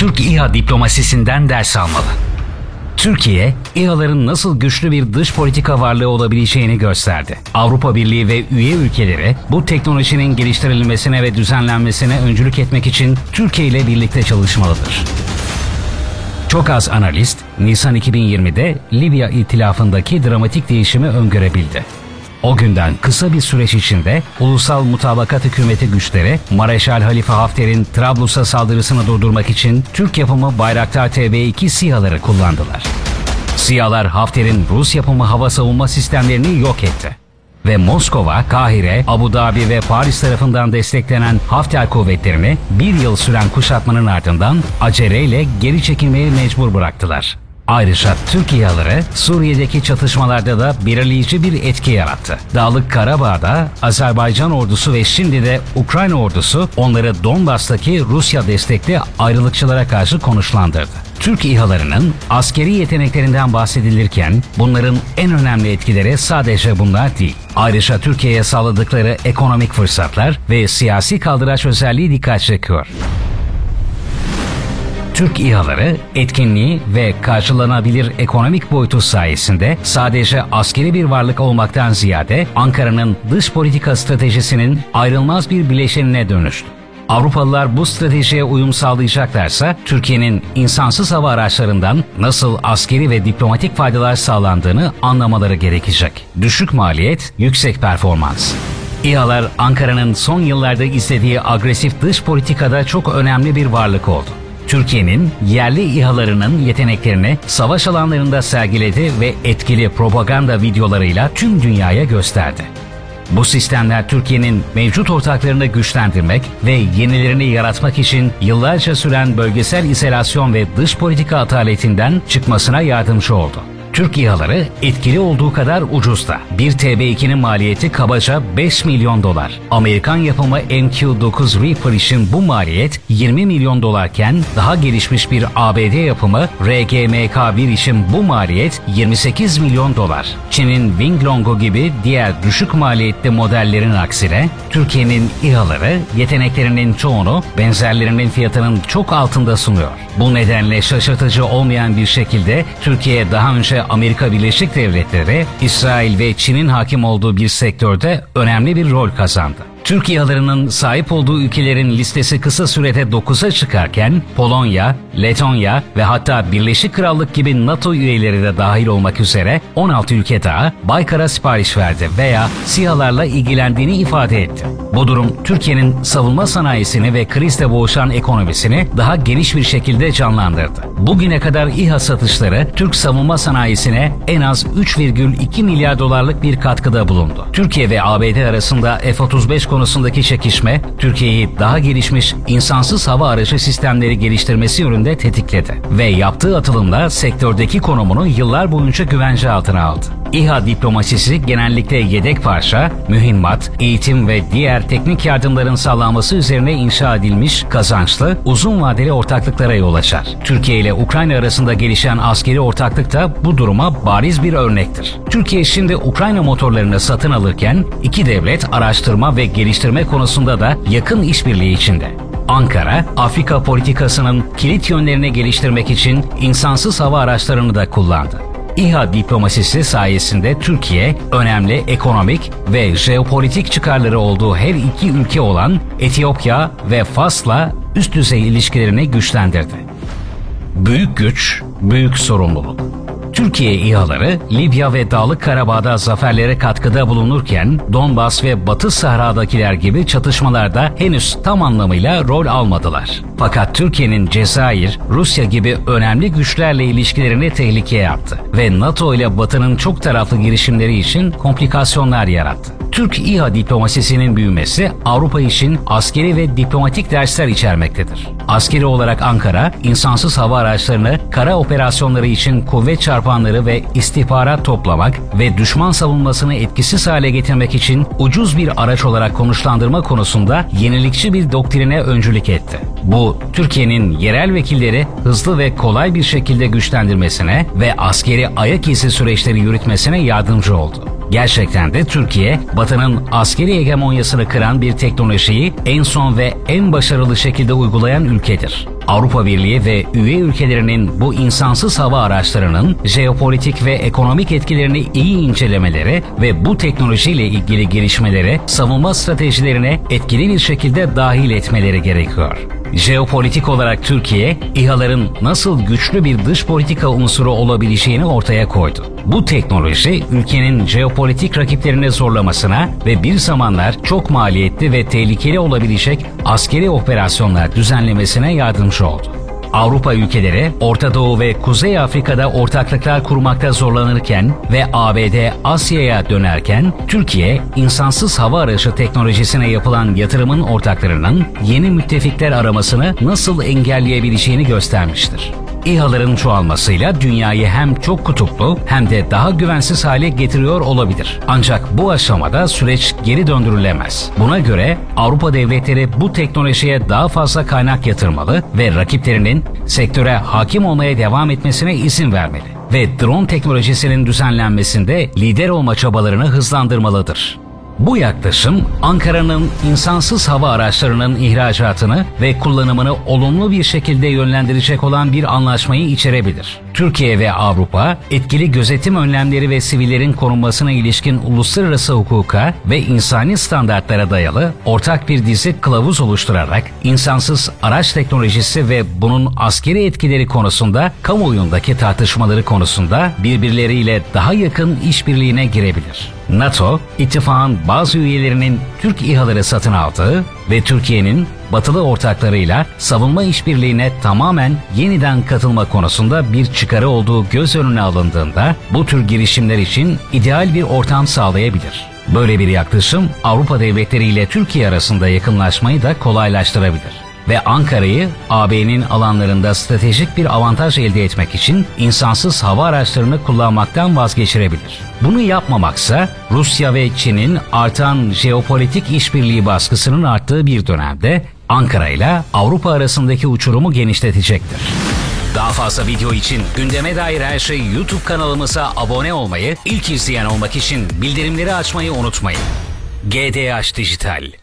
Türk İHA diplomasisinden ders almalı. Türkiye, İHA'ların nasıl güçlü bir dış politika varlığı olabileceğini gösterdi. Avrupa Birliği ve üye ülkeleri bu teknolojinin geliştirilmesine ve düzenlenmesine öncülük etmek için Türkiye ile birlikte çalışmalıdır. Çok az analist, Nisan 2020'de Libya itilafındaki dramatik değişimi öngörebildi. O günden kısa bir süreç içinde Ulusal Mutabakat Hükümeti güçleri Mareşal Halife Hafter'in Trablus'a saldırısını durdurmak için Türk yapımı Bayraktar TB2 SİHA'ları kullandılar. SİHA'lar Hafter'in Rus yapımı hava savunma sistemlerini yok etti. Ve Moskova, Kahire, Abu Dhabi ve Paris tarafından desteklenen Hafter kuvvetlerini bir yıl süren kuşatmanın ardından aceleyle geri çekilmeye mecbur bıraktılar. Ayrıca Türk İHA'ları Suriye'deki çatışmalarda da belirleyici bir etki yarattı. Dağlık Karabağ'da Azerbaycan ordusu ve şimdi de Ukrayna ordusu onları Donbas'taki Rusya destekli ayrılıkçılara karşı konuşlandırdı. Türk İHA'larının askeri yeteneklerinden bahsedilirken bunların en önemli etkileri sadece bunlar değil. Ayrıca Türkiye'ye sağladıkları ekonomik fırsatlar ve siyasi kaldıraç özelliği dikkat çekiyor. Türk İHA'ları etkinliği ve karşılanabilir ekonomik boyutu sayesinde sadece askeri bir varlık olmaktan ziyade Ankara'nın dış politika stratejisinin ayrılmaz bir bileşenine dönüştü. Avrupalılar bu stratejiye uyum sağlayacaklarsa Türkiye'nin insansız hava araçlarından nasıl askeri ve diplomatik faydalar sağlandığını anlamaları gerekecek. Düşük maliyet, yüksek performans. İHA'lar Ankara'nın son yıllarda izlediği agresif dış politikada çok önemli bir varlık oldu. Türkiye'nin yerli İHA'larının yeteneklerini savaş alanlarında sergiledi ve etkili propaganda videolarıyla tüm dünyaya gösterdi. Bu sistemler Türkiye'nin mevcut ortaklarını güçlendirmek ve yenilerini yaratmak için yıllarca süren bölgesel izolasyon ve dış politika ataletinden çıkmasına yardımcı oldu. Türk İHA'ları etkili olduğu kadar ucuz da. Bir TB2'nin maliyeti kabaca 5 milyon dolar. Amerikan yapımı MQ-9 Reaper için bu maliyet 20 milyon dolarken daha gelişmiş bir ABD yapımı RGMK-1 için bu maliyet 28 milyon dolar. Çin'in Winglongo gibi diğer düşük maliyetli modellerin aksine Türkiye'nin İHA'ları yeteneklerinin çoğunu benzerlerinin fiyatının çok altında sunuyor. Bu nedenle şaşırtıcı olmayan bir şekilde Türkiye daha önce Amerika Birleşik Devletleri, İsrail ve Çin'in hakim olduğu bir sektörde önemli bir rol kazandı. Türk İHA'larının sahip olduğu ülkelerin listesi kısa sürede 9'a çıkarken Polonya, Letonya ve hatta Birleşik Krallık gibi NATO üyeleri de dahil olmak üzere 16 ülke daha Baykar'a sipariş verdi veya SİHA'larla ilgilendiğini ifade etti. Bu durum Türkiye'nin savunma sanayisini ve krizle boğuşan ekonomisini daha geniş bir şekilde canlandırdı. Bugüne kadar İHA satışları Türk savunma sanayisine en az 3,2 milyar dolarlık bir katkıda bulundu. Türkiye ve ABD arasında F-35 konusundaki çekişme, Türkiye'yi daha gelişmiş insansız hava aracı sistemleri geliştirmesi yönünde tetikledi ve yaptığı atılımla sektördeki konumunu yıllar boyunca güvence altına aldı. İHA diplomasisi genellikle yedek parça, mühimmat, eğitim ve diğer teknik yardımların sağlanması üzerine inşa edilmiş kazançlı, uzun vadeli ortaklıklara yol açar. Türkiye ile Ukrayna arasında gelişen askeri ortaklık da bu duruma bariz bir örnektir. Türkiye şimdi Ukrayna motorlarını satın alırken iki devlet araştırma ve geliştirme konusunda da yakın işbirliği içinde. Ankara, Afrika politikasının kilit yönlerini geliştirmek için insansız hava araçlarını da kullandı. İHA diplomasisi sayesinde Türkiye önemli ekonomik ve jeopolitik çıkarları olduğu her iki ülke olan Etiyopya ve Fas'la üst düzey ilişkilerini güçlendirdi. Büyük güç, büyük sorumluluk. Türkiye İHA'ları Libya ve Dağlık Karabağ'da zaferlere katkıda bulunurken Donbas ve Batı Sahra'dakiler gibi çatışmalarda henüz tam anlamıyla rol almadılar. Fakat Türkiye'nin Cezayir, Rusya gibi önemli güçlerle ilişkilerini tehlikeye attı ve NATO ile Batı'nın çok taraflı girişimleri için komplikasyonlar yarattı. Türk İHA diplomasisinin büyümesi Avrupa için askeri ve diplomatik dersler içermektedir. Askeri olarak Ankara, insansız hava araçlarını kara operasyonları için kuvvet çarpanları ve istihbarat toplamak ve düşman savunmasını etkisiz hale getirmek için ucuz bir araç olarak konuşlandırma konusunda yenilikçi bir doktrine öncülük etti. Bu, Türkiye'nin yerel vekilleri hızlı ve kolay bir şekilde güçlendirmesine ve askeri ayak izi süreçleri yürütmesine yardımcı oldu. Gerçekten de Türkiye, Batı'nın askeri hegemonyasını kıran bir teknolojiyi en son ve en başarılı şekilde uygulayan ülkedir. Avrupa Birliği ve üye ülkelerinin bu insansız hava araçlarının jeopolitik ve ekonomik etkilerini iyi incelemeleri ve bu teknolojiyle ilgili gelişmelere savunma stratejilerine etkili bir şekilde dahil etmeleri gerekiyor. Jeopolitik olarak Türkiye, İHA'ların nasıl güçlü bir dış politika unsuru olabileceğini ortaya koydu. Bu teknoloji ülkenin jeopolitik rakiplerini zorlamasına ve bir zamanlar çok maliyetli ve tehlikeli olabilecek askeri operasyonlar düzenlemesine yardımcı oldu. Avrupa ülkeleri Orta Doğu ve Kuzey Afrika'da ortaklıklar kurmakta zorlanırken ve ABD Asya'ya dönerken Türkiye insansız hava aracı teknolojisine yapılan yatırımın ortaklarının yeni müttefikler aramasını nasıl engelleyebileceğini göstermiştir. İHA'ların çoğalmasıyla dünyayı hem çok kutuplu hem de daha güvensiz hale getiriyor olabilir. Ancak bu aşamada süreç geri döndürülemez. Buna göre Avrupa devletleri bu teknolojiye daha fazla kaynak yatırmalı ve rakiplerinin sektöre hakim olmaya devam etmesine izin vermeli ve drone teknolojisinin düzenlenmesinde lider olma çabalarını hızlandırmalıdır. Bu yaklaşım Ankara'nın insansız hava araçlarının ihracatını ve kullanımını olumlu bir şekilde yönlendirecek olan bir anlaşmayı içerebilir. Türkiye ve Avrupa etkili gözetim önlemleri ve sivillerin korunmasına ilişkin uluslararası hukuka ve insani standartlara dayalı ortak bir dizi kılavuz oluşturarak insansız araç teknolojisi ve bunun askeri etkileri konusunda kamuoyundaki tartışmaları konusunda birbirleriyle daha yakın işbirliğine girebilir. NATO, ittifakın bazı üyelerinin Türk İHA'ları satın aldığı ve Türkiye'nin batılı ortaklarıyla savunma işbirliğine tamamen yeniden katılma konusunda bir çıkarı olduğu göz önüne alındığında bu tür girişimler için ideal bir ortam sağlayabilir. Böyle bir yaklaşım Avrupa devletleri ile Türkiye arasında yakınlaşmayı da kolaylaştırabilir ve Ankara'yı AB'nin alanlarında stratejik bir avantaj elde etmek için insansız hava araçlarını kullanmaktan vazgeçirebilir. Bunu yapmamaksa Rusya ve Çin'in artan jeopolitik işbirliği baskısının arttığı bir dönemde Ankara ile Avrupa arasındaki uçurumu genişletecektir. Daha fazla video için gündeme dair her şey YouTube kanalımıza abone olmayı, ilk izleyen olmak için bildirimleri açmayı unutmayın. GDH Dijital